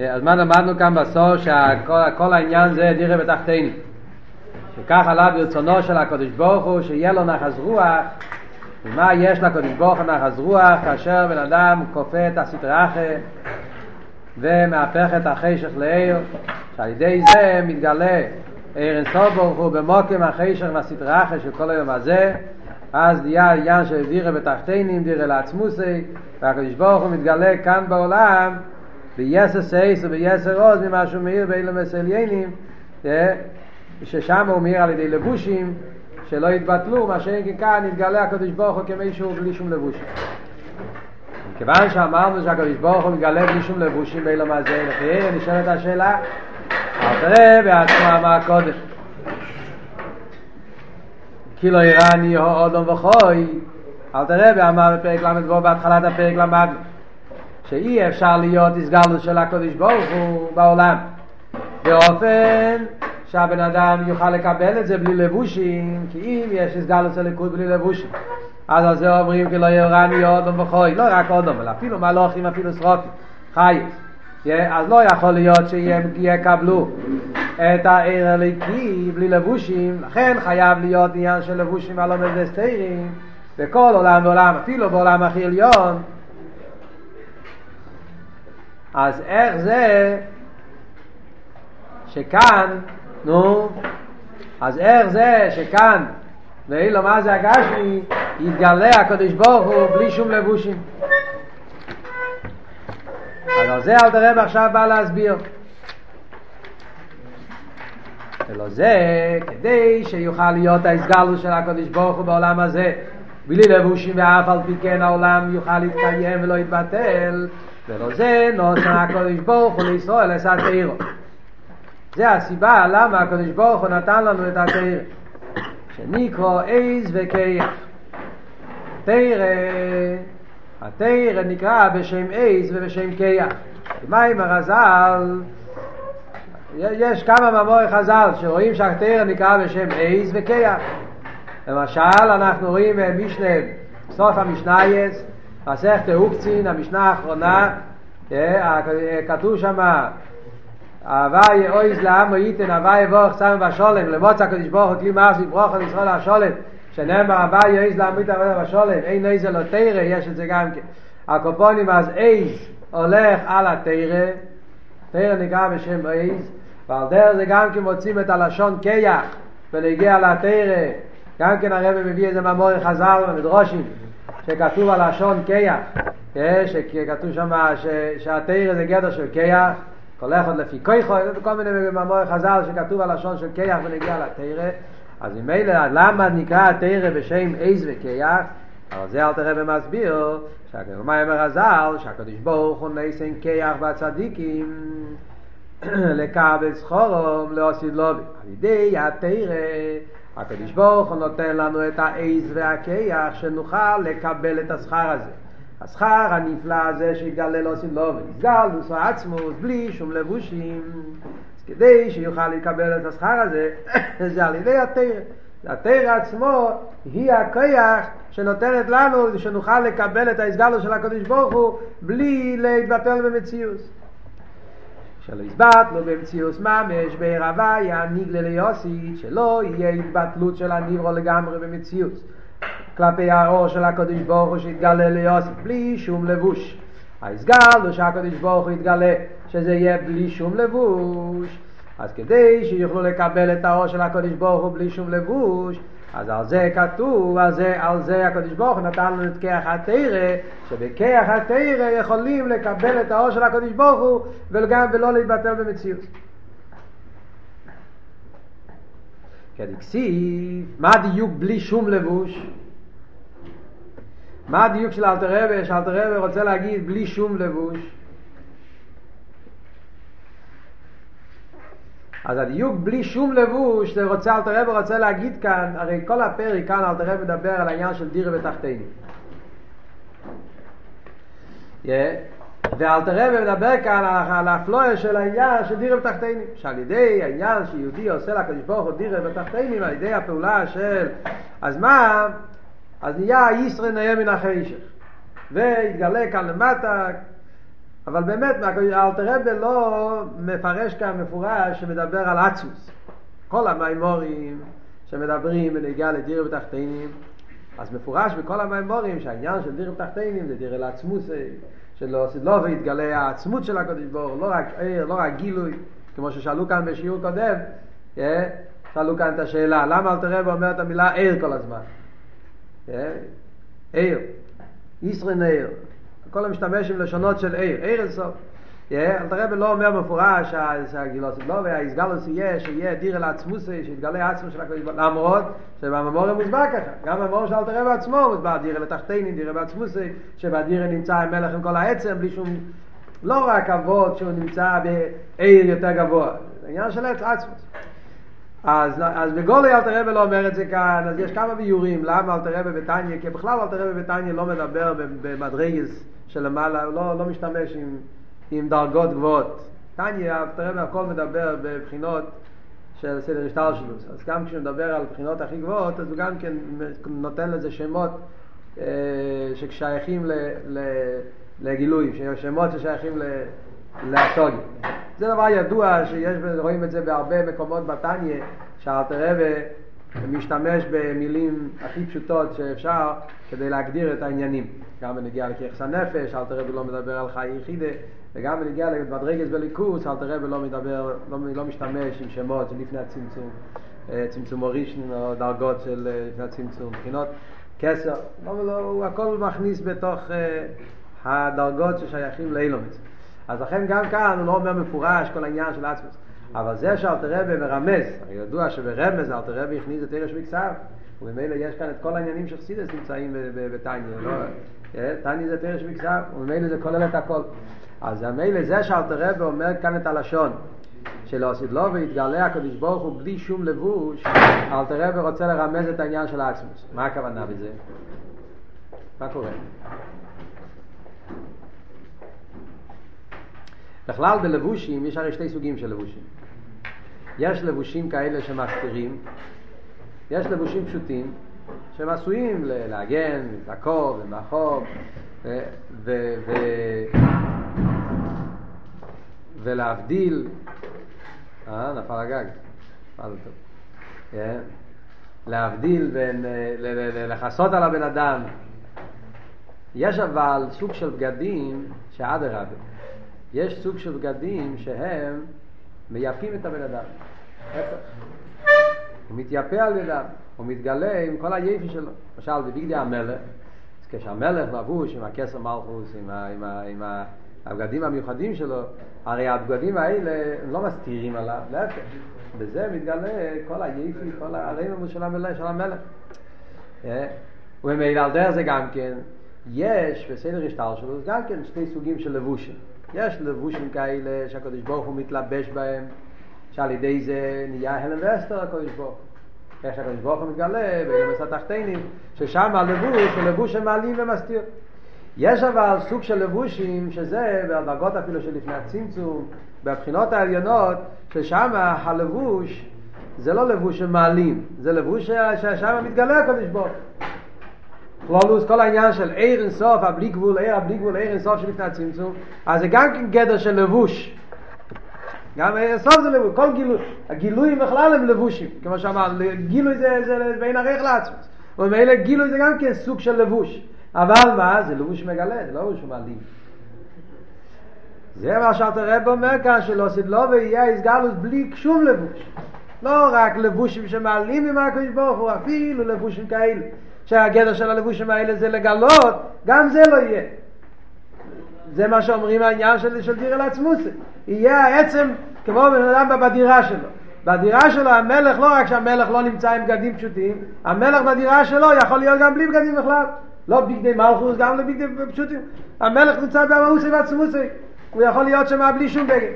אז מה למדנו כאן בסוף שכל העניין זה דירה בתחתינו. שכך עלה ברצונו של הקדוש ברוך הוא שיהיה לו נחס רוח. ומה יש לקדוש ברוך הוא נחס רוח כאשר בן אדם כופה את הסטראחה ומהפך את החשך לעיר? שעל ידי זה מתגלה עיר אינסוף ברוך הוא במוקם החשך והסטראחה של כל היום הזה. אז נהיה עניין של דירה בתחתינים, דירה לעצמוסי, והקדוש ברוך הוא מתגלה כאן בעולם ביסר סייס וביסר עוז ממה שהוא מאיר באילומס עליינים, ששם הוא מאיר על ידי לבושים שלא יתבטלו, מה שאין כי כאן יתגלה הקדוש ברוך הוא כמישהו בלי שום לבושים. כיוון שאמרנו שהקדוש ברוך הוא מתגלה בלי שום לבושים באילום הזה, לחייר נשאלת השאלה, אל תראה בעצמו אמר קודם. כי לא איראני או אודום וחוי, אל תראה ואמר בפרק ל"ו בהתחלת הפרק למדנו. שאי אפשר להיות הסגלות של הקדוש ברוך הוא בעולם. באופן שהבן אדם יוכל לקבל את זה בלי לבושים כי אם יש הסגלות של ליכוד בלי לבושים אז על זה אומרים כי לא ירני אודום וחוי לא רק אודום אלא אפילו מלוכים אפילו שרופים חייס אז לא יכול להיות שיקבלו את העיר הליקי בלי לבושים. לכן חייב להיות עניין של לבושים על עומד וסתירים בכל עולם ועולם אפילו בעולם הכי עליון אז איך זה שכאן, נו, אז איך זה שכאן, ואילו מה זה הגשמי, יתגלה הקדוש ברוך הוא בלי שום לבושים. על זה אל תראה עכשיו בא להסביר. ולא זה כדי שיוכל להיות ההסגלות של הקדוש ברוך הוא בעולם הזה בלי לבושים ואף על פי כן העולם יוכל להתקיים ולא יתבטל ולא זה נוסן הקדוש ברוך הוא לישראל עשה תאירו. זה הסיבה למה הקדוש ברוך הוא נתן לנו את התאיר שנקרא עז וקייח תאירה התאירה נקרא בשם עז ובשם קייח מה עם הרזל? יש כמה מאמורי חז"ל שרואים שהתאירה נקרא בשם עז וקייח למשל אנחנו רואים במשנה סוף המשנייס מסכת אוקצין, המשנה האחרונה, כתוב שם הוואי אויז לעם ייתן הוואי יבורך סם ושולם. למוצא הקדוש ברוך הוא כלי מעש לברוך על ישראל השולם שנאמר הוואי אויז לעם ייתן הוואי ושולם אין איזה לא תרא יש את זה גם כן. הקופונים אז אייז הולך על התרא תרא נקרא בשם אייז ועל דרך זה גם כן מוצאים את הלשון קייח ולהגיע לתרא גם כן הרב מביא איזה מאמורי חז"ל במדרושים שכתוב על לשון קייח, שכתוב שם שהתרא זה גדר של קייח, כל אחד לפי כויכו, כל מיני מאמורי חז"ל שכתוב על לשון של קייח ונגיע לתרא, אז ממילא למה נקרא התרא בשם עז וקייח? אבל זה אל תראה ומסביר, שהגרמה אומר הז"ל, שהקדוש ברוך הוא נסן קייח בצדיקים, לקבל סחורום, להוסיד לובי, על ידי התרא הקדוש ברוך הוא נותן לנו את העז והכיח שנוכל לקבל את השכר הזה. השכר הנפלא הזה שיתגלה לו סילוב, יתגל בוסו עצמוס בלי שום לבושים. אז כדי שיוכל לקבל את השכר הזה, זה על ידי התרא. התרא עצמו היא הכיח שנותנת לנו שנוכל לקבל את ההסגלו של הקדוש ברוך הוא בלי להתבטל במציאות. שלא יסבט לו במציאוס ממש בעיר הוויה ניגלה ליוסית שלא יהיה התבטלות של הניברו לגמרי במציאוס. כלפי האור של הקדוש ברוך הוא שיתגלה ליוסית בלי שום לבוש. ההסגל הוא שהקדוש ברוך הוא יתגלה שזה יהיה בלי שום לבוש. אז כדי שיוכלו לקבל את האור של הקדוש ברוך הוא בלי שום לבוש אז על זה כתוב, על זה, על זה הקדוש ברוך הוא נתן לנו את כיח התרא, שבכיח התרא יכולים לקבל את האור של הקדוש ברוך הוא וגם ולא להתבטל במציאות. כדקסיב, מה הדיוק בלי שום לבוש? מה הדיוק של אלתר רבי? שאלתר רבי רוצה להגיד בלי שום לבוש. אז הדיוק בלי שום לבוש, זה רוצה, אלתר רבי רוצה להגיד כאן, הרי כל הפרק כאן אלתר רבי מדבר על העניין של דירה ותחתינו. Yeah. ואלתר רבי מדבר כאן על הפלואה של העניין של דירה ותחתינו. שעל ידי העניין שיהודי עושה לקדוש ברוך הוא דירה ותחתינו, על ידי הפעולה של, אז מה? אז נהיה ישראל נהיה מן החשך. והתגלה כאן למטה אבל באמת, אלתר לא מפרש כאן מפורש שמדבר על עצוס. כל המימורים שמדברים בנגיעה לדיר ותחתינים, אז מפורש בכל המימורים שהעניין של דיר ותחתינים זה דיר אל עצמוס, שלא לא ויתגלה העצמות של הקדוש ברוך לא רק עיר, לא רק גילוי, כמו ששאלו כאן בשיעור קודם, אה, שאלו כאן את השאלה, למה אל תראה ואומר את המילה עיר כל הזמן? אה, עיר, ישרן עיר, כל המשתמש עם לשונות של עיר, עיר אינסוף. אל תראה לא אומר מפורש שהגילוס לא והאיסגלוס יהיה שיהיה דיר אל עצמוס שיתגלה עצמו של הקדוש ברוך למרות שבממור מוסבר ככה. גם בממור של אל תראה בעצמו מוסבר דיר אל התחתינים דיר בעצמוס שבדיר נמצא המלך עם כל העצם בלי שום לא רק אבות שהוא נמצא בעיר יותר גבוה. זה עניין של עצמוס אז, אז בגולי אל תראה לא אומר את זה כאן, אז יש כמה ביורים למה אל תראה בביתניה, כי בכלל אל תראה בביתניה לא מדבר במדרגס שלמעלה, לא, לא משתמש עם עם דרגות גבוהות. תניא, תראה מהכל מדבר בבחינות של סדר השטר שלו. אז גם כשהוא מדבר על בחינות הכי גבוהות, אז הוא גם כן נותן לזה שמות אה, ששייכים ל, ל, לגילויים, שמות ששייכים לאסוגיה. זה דבר ידוע שיש, רואים את זה בהרבה מקומות בתניא, שאלתר משתמש במילים הכי פשוטות שאפשר כדי להגדיר את העניינים. גם בנגיעה לכיחס הנפש, אלתר רבי לא מדבר על חי יחידה, וגם בנגיעה למדרגס בליכוס, אלתר רבי לא מדבר, לא, לא משתמש עם שמות לפני הצמצום, אה, צמצום אורישן או דרגות של אה, לפני הצמצום, מבחינות כסר, לא, לא, הוא הכל מכניס בתוך uh, הדרגות ששייכים לאילומץ. אז לכן גם כאן הוא לא אומר מפורש כל העניין של עצמוס. אבל זה שאלתר רבי מרמז, הרי ידוע שברמז אלתר רבי הכניס את ערש מקצב, וממילא יש כאן את כל העניינים של חסידס נמצאים בטניה, לא? טניה זה תרש מקצב, וממילא זה כולל את הכל. אז ממילא זה שאלתר רבי אומר כאן את הלשון, שלא עשית לו והתגלה הקדוש ברוך הוא בלי שום לבוש, אלתר רבי רוצה לרמז את העניין של העצמוס. מה הכוונה בזה? מה קורה? בכלל בלבושים יש הרי שתי סוגים של לבושים. יש לבושים כאלה שמסתירים, יש לבושים פשוטים שהם עשויים להגן, לעקוב ומאחור ו- ו- ו- ולהבדיל, אה, נפל הגג, זה טוב, כן? להבדיל בין, לכסות על הבן אדם. יש אבל סוג של בגדים שאדרבה, יש סוג של בגדים שהם מייפים את הבן אדם. הוא מתייפה על ידם, הוא מתגלה עם כל היפי שלו. למשל, בבגדי המלך, כשהמלך לבוש עם הכסר מלכוס, עם, ה, עם, ה, עם ה, הבגדים המיוחדים שלו, הרי הבגדים האלה לא מסתירים עליו, להפך. בזה מתגלה כל היפי, כל הרממוס של המלך. של המלך. אה? וממילא על דרך זה גם כן, יש בסדר השטר שלו גם כן שתי סוגים של לבושים. יש לבושים כאלה שהקדוש ברוך הוא מתלבש בהם, שעל ידי זה נהיה הלם ואסתר הקדוש ברוך הוא. איך שהקדוש ברוך הוא מתגלה באילומס התחתינים, ששם הלבוש הוא לבוש שמעלים ומסתיר. יש אבל סוג של לבושים שזה בדרגות אפילו שלפני הצמצום, בבחינות העליונות, ששם הלבוש זה לא לבוש שמעלים, זה לבוש ששם מתגלה הקדוש ברוך כלולוס, כל העניין של עיר אינסוף, הבלי גבול, עיר הבלי גבול, עיר אינסוף שלפני הצמצום, אז זה גם כן גדר של לבוש. גם סוף זה לבוש, כל גילוי, הגילויים בכלל הם לבושים, כמו שאמר, גילוי זה, זה בין ערך לעצמם, ומילא גילוי זה גם כן סוג של לבוש, אבל מה, זה לבוש מגלה, זה לא לבוש מעלים. זה מה שאתה רב אומר כאן, שלא סדלו ויהיה הסגלוס בלי שום לבוש. לא רק לבושים שמעלים עם הקדוש ברוך הוא, אפילו לבושים כאלה, שהגדר של הלבושים האלה זה לגלות, גם זה לא יהיה. זה מה שאומרים העניין של, של דיר אל עצמוסי. יהיה העצם כמו בן אדם בדירה שלו. בדירה שלו המלך לא רק שהמלך לא נמצא עם בגדים פשוטים, המלך בדירה שלו יכול להיות גם בלי בגדים בכלל. לא בגדי מלכוס, גם לבגדי פשוטים. המלך נמצא במאוסי ועצמוסי. הוא יכול להיות שם בלי שום בגד.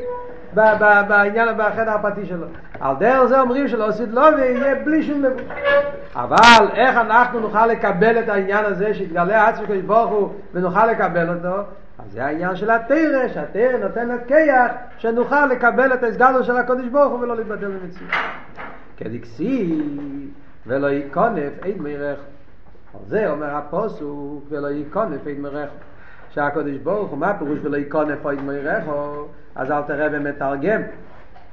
בעניין, בחדר הפרטי שלו. על דרך זה אומרים שלא עשית לו ויהיה בלי שום לבוש. אבל איך אנחנו נוכל לקבל את העניין הזה שיתגלה עצמי כדי ברוך הוא ונוכל לקבל אותו? אז זה העניין של התרא, שהתרא נותנת כיח שנוכל לקבל את הסגלו של הקודש ברוך הוא ולא להתבטל במציאות. כדקסי ולא יקונף אין מרך. על זה אומר הפוסוק ולא יקונף אין מרך. שהקדוש ברוך הוא, מה הפירוש ולא יקונף אויד מוירךו? אז אל תראה ומתרגם.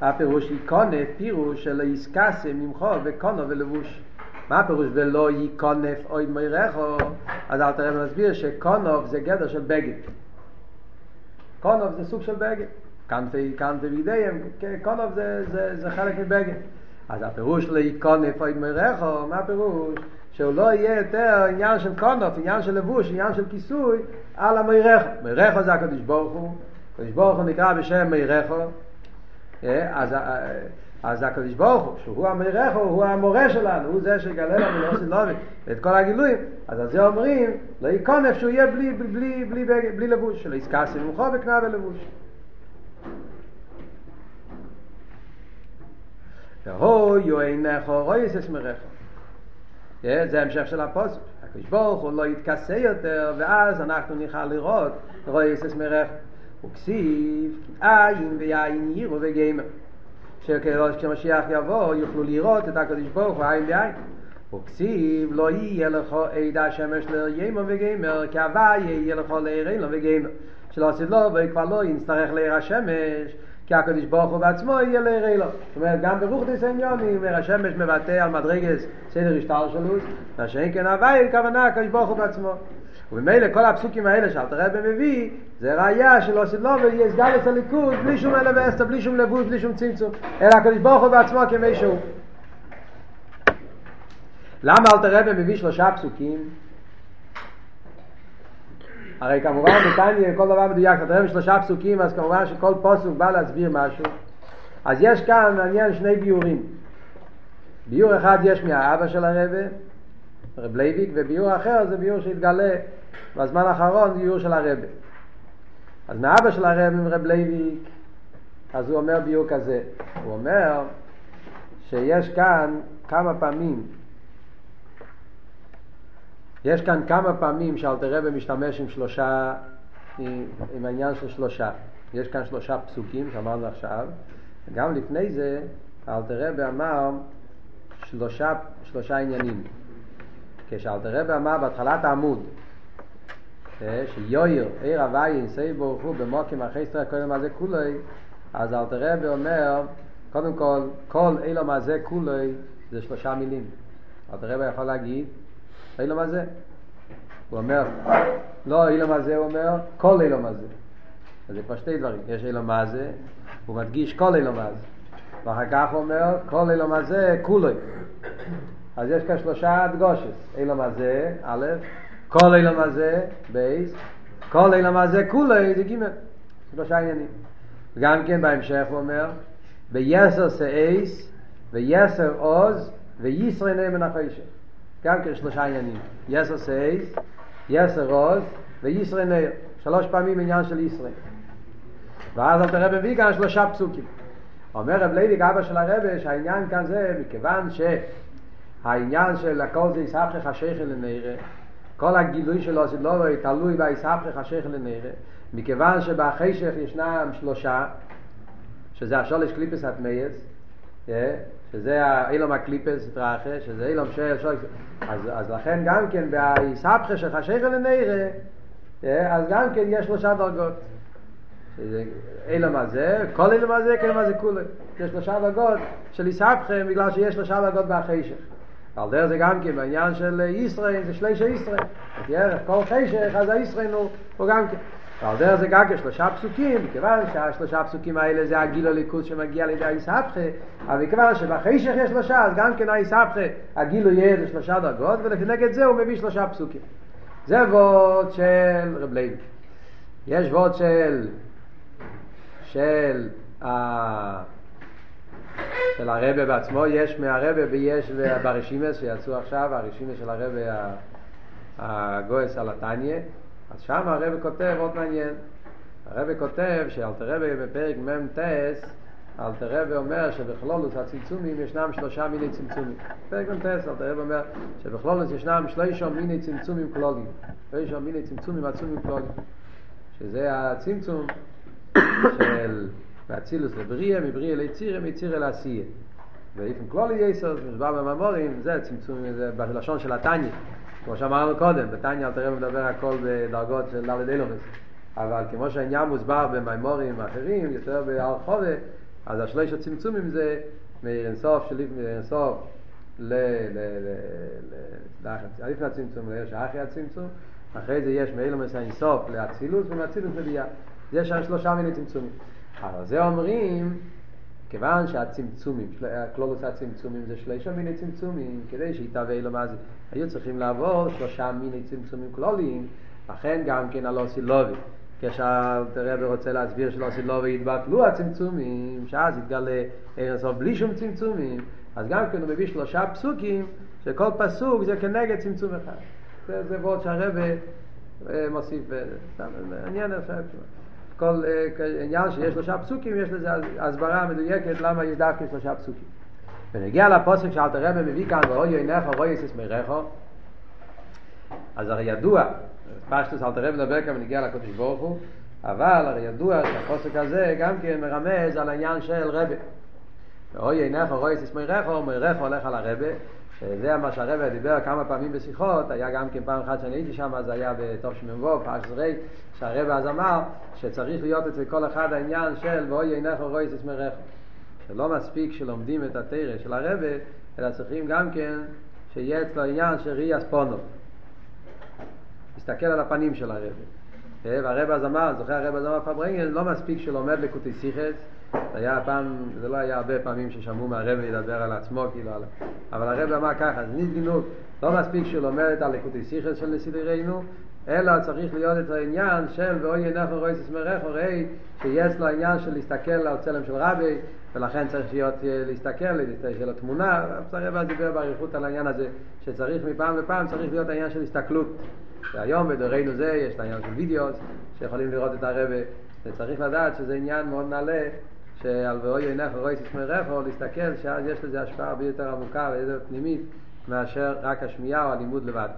הפירוש יקונף, פירוש של איסקסה ממחו וקונו ולבוש. מה הפירוש ולא יקונף אויד מוירךו? אז אל תראה ומסביר שקונוף זה גדר של בגד. קונוף זה סוג של בגד. קנטי, קנטי וידיהם, קונוף זה, זה, זה חלק מבגד. אז הפירוש להיקונף אויד מוירךו, מה הפירוש? שהוא לא יהיה יותר עניין של קונוף, עניין של לבוש, עניין של כיסוי על המוירךו. מוירךו זה הקדוש ברוך הוא, הקדוש ברוך הוא נקרא בשם מוירךו, אז, אז הקדוש ברוך הוא, שהוא המוירךו, הוא המורה שלנו, הוא זה שיגלה לנו לא סילובי ואת כל הגילויים, אז על זה אומרים, לא יקונף שהוא יהיה בלי, בלי, בלי, בלי, בלי, לבוש, שלא יזכסי ממחו וקנה ולבוש. והוא יוענך רויס אסמרך זה המשך של הפוסק. הקדוש ברוך הוא לא יתכסה יותר ואז אנחנו נוכל לראות רויס אסמרך וכסיב עין ויין יירו וגיימר כשמשיח יבוא יוכלו לראות את הקדוש ברוך הוא עין ויין. וכסיב לא יהיה לך עד השמש לימר וגיימר כי הווי יהיה לך לעיר אילם וגיימר שלא עשית לו וכבר לא יצטרך לעיר השמש כי הקדוש ברוך הוא בעצמו יהיה לעיר זאת אומרת גם ברוך דיס עניונים השמש מבטא על מדרגס סדר השטר שלו מה שאין כן הווי כוונה הקדוש ברוך הוא בעצמו ובמילא כל הפסוקים האלה שאלת רבי מביא זה ראייה של עושית לו ויסגל את הליכוד בלי שום אלה ואסתר בלי שום לבוש בלי שום צמצום אלא הקדוש ברוך הוא בעצמו כמי שהוא למה אלטער רבי מביא שלושה פסוקים הרי כמובן בתניא כל דבר מדויק, אתה רואה שלושה פסוקים, אז כמובן שכל פסוק בא להסביר משהו. אז יש כאן מעניין שני ביאורים. ביאור אחד יש מהאבא של הרבי, רב לוי'ק, וביאור אחר זה ביאור שהתגלה בזמן האחרון, זה ביאור של הרבי. אז מהאבא של הרבי, רב לוי'ק, אז הוא אומר ביאור כזה, הוא אומר שיש כאן כמה פעמים יש כאן כמה פעמים שאלטער רבי משתמש עם שלושה, עם, עם העניין של שלושה. יש כאן שלושה פסוקים שאמרנו עכשיו, וגם לפני זה אלטער רבי אמר שלושה, שלושה עניינים. כשאלטער רבי אמר בהתחלת העמוד, אה, שיויר, עיר הווי, אינסי ברוך הוא, במוקים אחרי סטרי קודם הזה כולי, אז אלתר רבי אומר, קודם כל, כל אילום הזה כולי זה שלושה מילים. אלתר רבי יכול להגיד, אילום הזה. הוא אומר, לא אילום הזה, הוא אומר, כל אילום הזה. אז זה כבר שתי דברים, יש אילום הזה, הוא מדגיש כל אילום הזה. ואחר כך הוא אומר, כל אילום הזה, כולוי. אז יש כאן שלושה דגושס, אילום הזה, א', כל אילום הזה, בייס, כל אילום הזה, כולוי, זה ג', שלושה עניינים. גם כן בהמשך הוא אומר, ביסר סאייס, ויסר עוז, וישראל נאמן החשך. גם כן שלושה עניינים. יסר סייס, יסר רוז וישראל נר. שלוש פעמים עניין של ישראל. ואז אל תראה מביא כאן שלושה פסוקים. אומר רב לוי אבא של הרבה שהעניין כאן זה מכיוון שהעניין של הכל זה יספחך השכל לנראה כל הגילוי שלו זה לא תלוי ביספחך השכל לנראה מכיוון שבחשך ישנם שלושה שזה השולש קליפס התמייס שזה אילום הקליפס התרחה, שזה אילום של שוי, אז, אז לכן גם כן בהיסבכה של חשיכה לנערה, אז גם כן יש שלושה דרגות. שזה אילום הזה, כל אילום הזה, כל אילום הזה כולה. יש שלושה דרגות של היסבכה בגלל שיש שלושה דרגות בהחישך. על דרך זה גם כן בעניין של ישראל, זה שלישה ישראל. את ירח כל חישך, אז הישראל הוא גם כן. ועל דרך זה גג שלושה פסוקים, מכיוון שהשלושה פסוקים האלה זה הגיל הליכוז שמגיע לידי האיסהפכה, אבל מכיוון שבחשך יש שלושה, אז גם כן האיסהפכה, הגילו יהיה לשלושה דרגות, וכנגד זה הוא מביא שלושה פסוקים. זה וורד של רב לוי. יש וורד של של של הרבה בעצמו, יש מהרבה ויש ברשימס שיצאו עכשיו, הרשימס של הרבה הגויס על התניא, אז שם הרב כותב עוד מעניין. הרב כותב שאלתר רבי בפרק מ"ט, אלתר רבי אומר שבכלולוס הצמצומים ישנם שלושה מיני צמצומים. בפרק מ"ט אלתר רבי אומר שבכלולוס ישנם שלושה מיני צמצומים כלולים. שלושה מיני צמצומים עצומים כלולים. שזה הצמצום של מאצילוס לבריאה, מבריאה ליצירה, מיצירה לעשייה. ואיפן כלולי יסוד, מוסבר בממורים, זה צמצום, זה בלשון של התניא. כמו שאמרנו קודם, בתניא אלתר רבי מדבר הכל בדרגות של ד' אילומס, אבל כמו שהעניין מוסבר במימורים אחרים, יותר בהרחובה, אז השלוש הצמצומים זה מאיר אינסוף מאיר אינסוף ל... ל... ל... ל... לפני הצמצום, ליש אחרי הצמצום, אחרי זה יש מאילומס האינסוף לאצילוס ומאצילוס לביאה. יש שלושה מיני צמצומים. אבל זה אומרים כיוון שהצמצומים, קלולוס הצמצומים זה שלושה מיני צמצומים, כדי שיתהווה לו מה זה, היו צריכים לעבור שלושה מיני צמצומים כלוליים, לכן גם כן הלא סילובי. כשהרב רוצה להסביר שלא סילובי יתבטלו הצמצומים, שאז יתגלה ערן סוף בלי שום צמצומים, אז גם כן הוא מביא שלושה פסוקים, שכל פסוק זה כנגד צמצום אחד. זה, זה ועוד שהרב מוסיף, עניין עכשיו. כל עניין שיש שלושה פסוקים, יש לזה הסברה מדויקת למה יש דווקא שלושה פסוקים. ונגיע לפוסק שאלתר רבי מביא כאן, ואוי עיניך רואי יסיס מרחו, אז הרי ידוע, פשטוס אלתר רבי מדבר כאן ונגיע לקודש ברוך הוא, אבל הרי ידוע שהפוסק הזה גם כן מרמז על העניין של רבי. ואוי עיניך רואי יסיס מרחו, מרחו הולך על הרבי, שזה מה שהרבא דיבר כמה פעמים בשיחות, היה גם כן פעם אחת שאני הייתי שם, אז היה בתוך שמ"ו, פרש זרי, שהרבא אז אמר שצריך להיות אצל כל אחד העניין של ואוי עינך רויס אסמרך. שלא מספיק שלומדים את התרא של הרבא, אלא צריכים גם כן שיהיה אצלו עניין של ראי אספונו. להסתכל על הפנים של הרבא. והרבא אז אמר, זוכר הרבא אז אמר פברנגל, לא מספיק שלומד לקוטי סיכס, זה היה פעם, זה לא היה הרבה פעמים ששמעו מהרבי לדבר על עצמו, כאילו, על... אבל הרבי אמר ככה, זה ניסגינוק, לא מספיק שהוא לומד את הליקוטי סיכס של נסידרנו, אלא צריך להיות את העניין של ואוי ינך ורואי ססמרך וראי שיש לו העניין של להסתכל על צלם של רבי ולכן צריך להיות להסתכל, להסתכל על התמונה. הרבי דיבר באריכות על העניין הזה שצריך מפעם לפעם צריך להיות העניין של הסתכלות. והיום בדורנו זה יש את העניין של וידאו שיכולים לראות את הרבי וצריך לדעת שזה עניין מאוד נעלה שעל ואוי עינך ורואי תשמע רחו, להסתכל שאז יש לזה השפעה הרבה יותר עמוקה ויותר פנימית מאשר רק השמיעה או הלימוד לבד.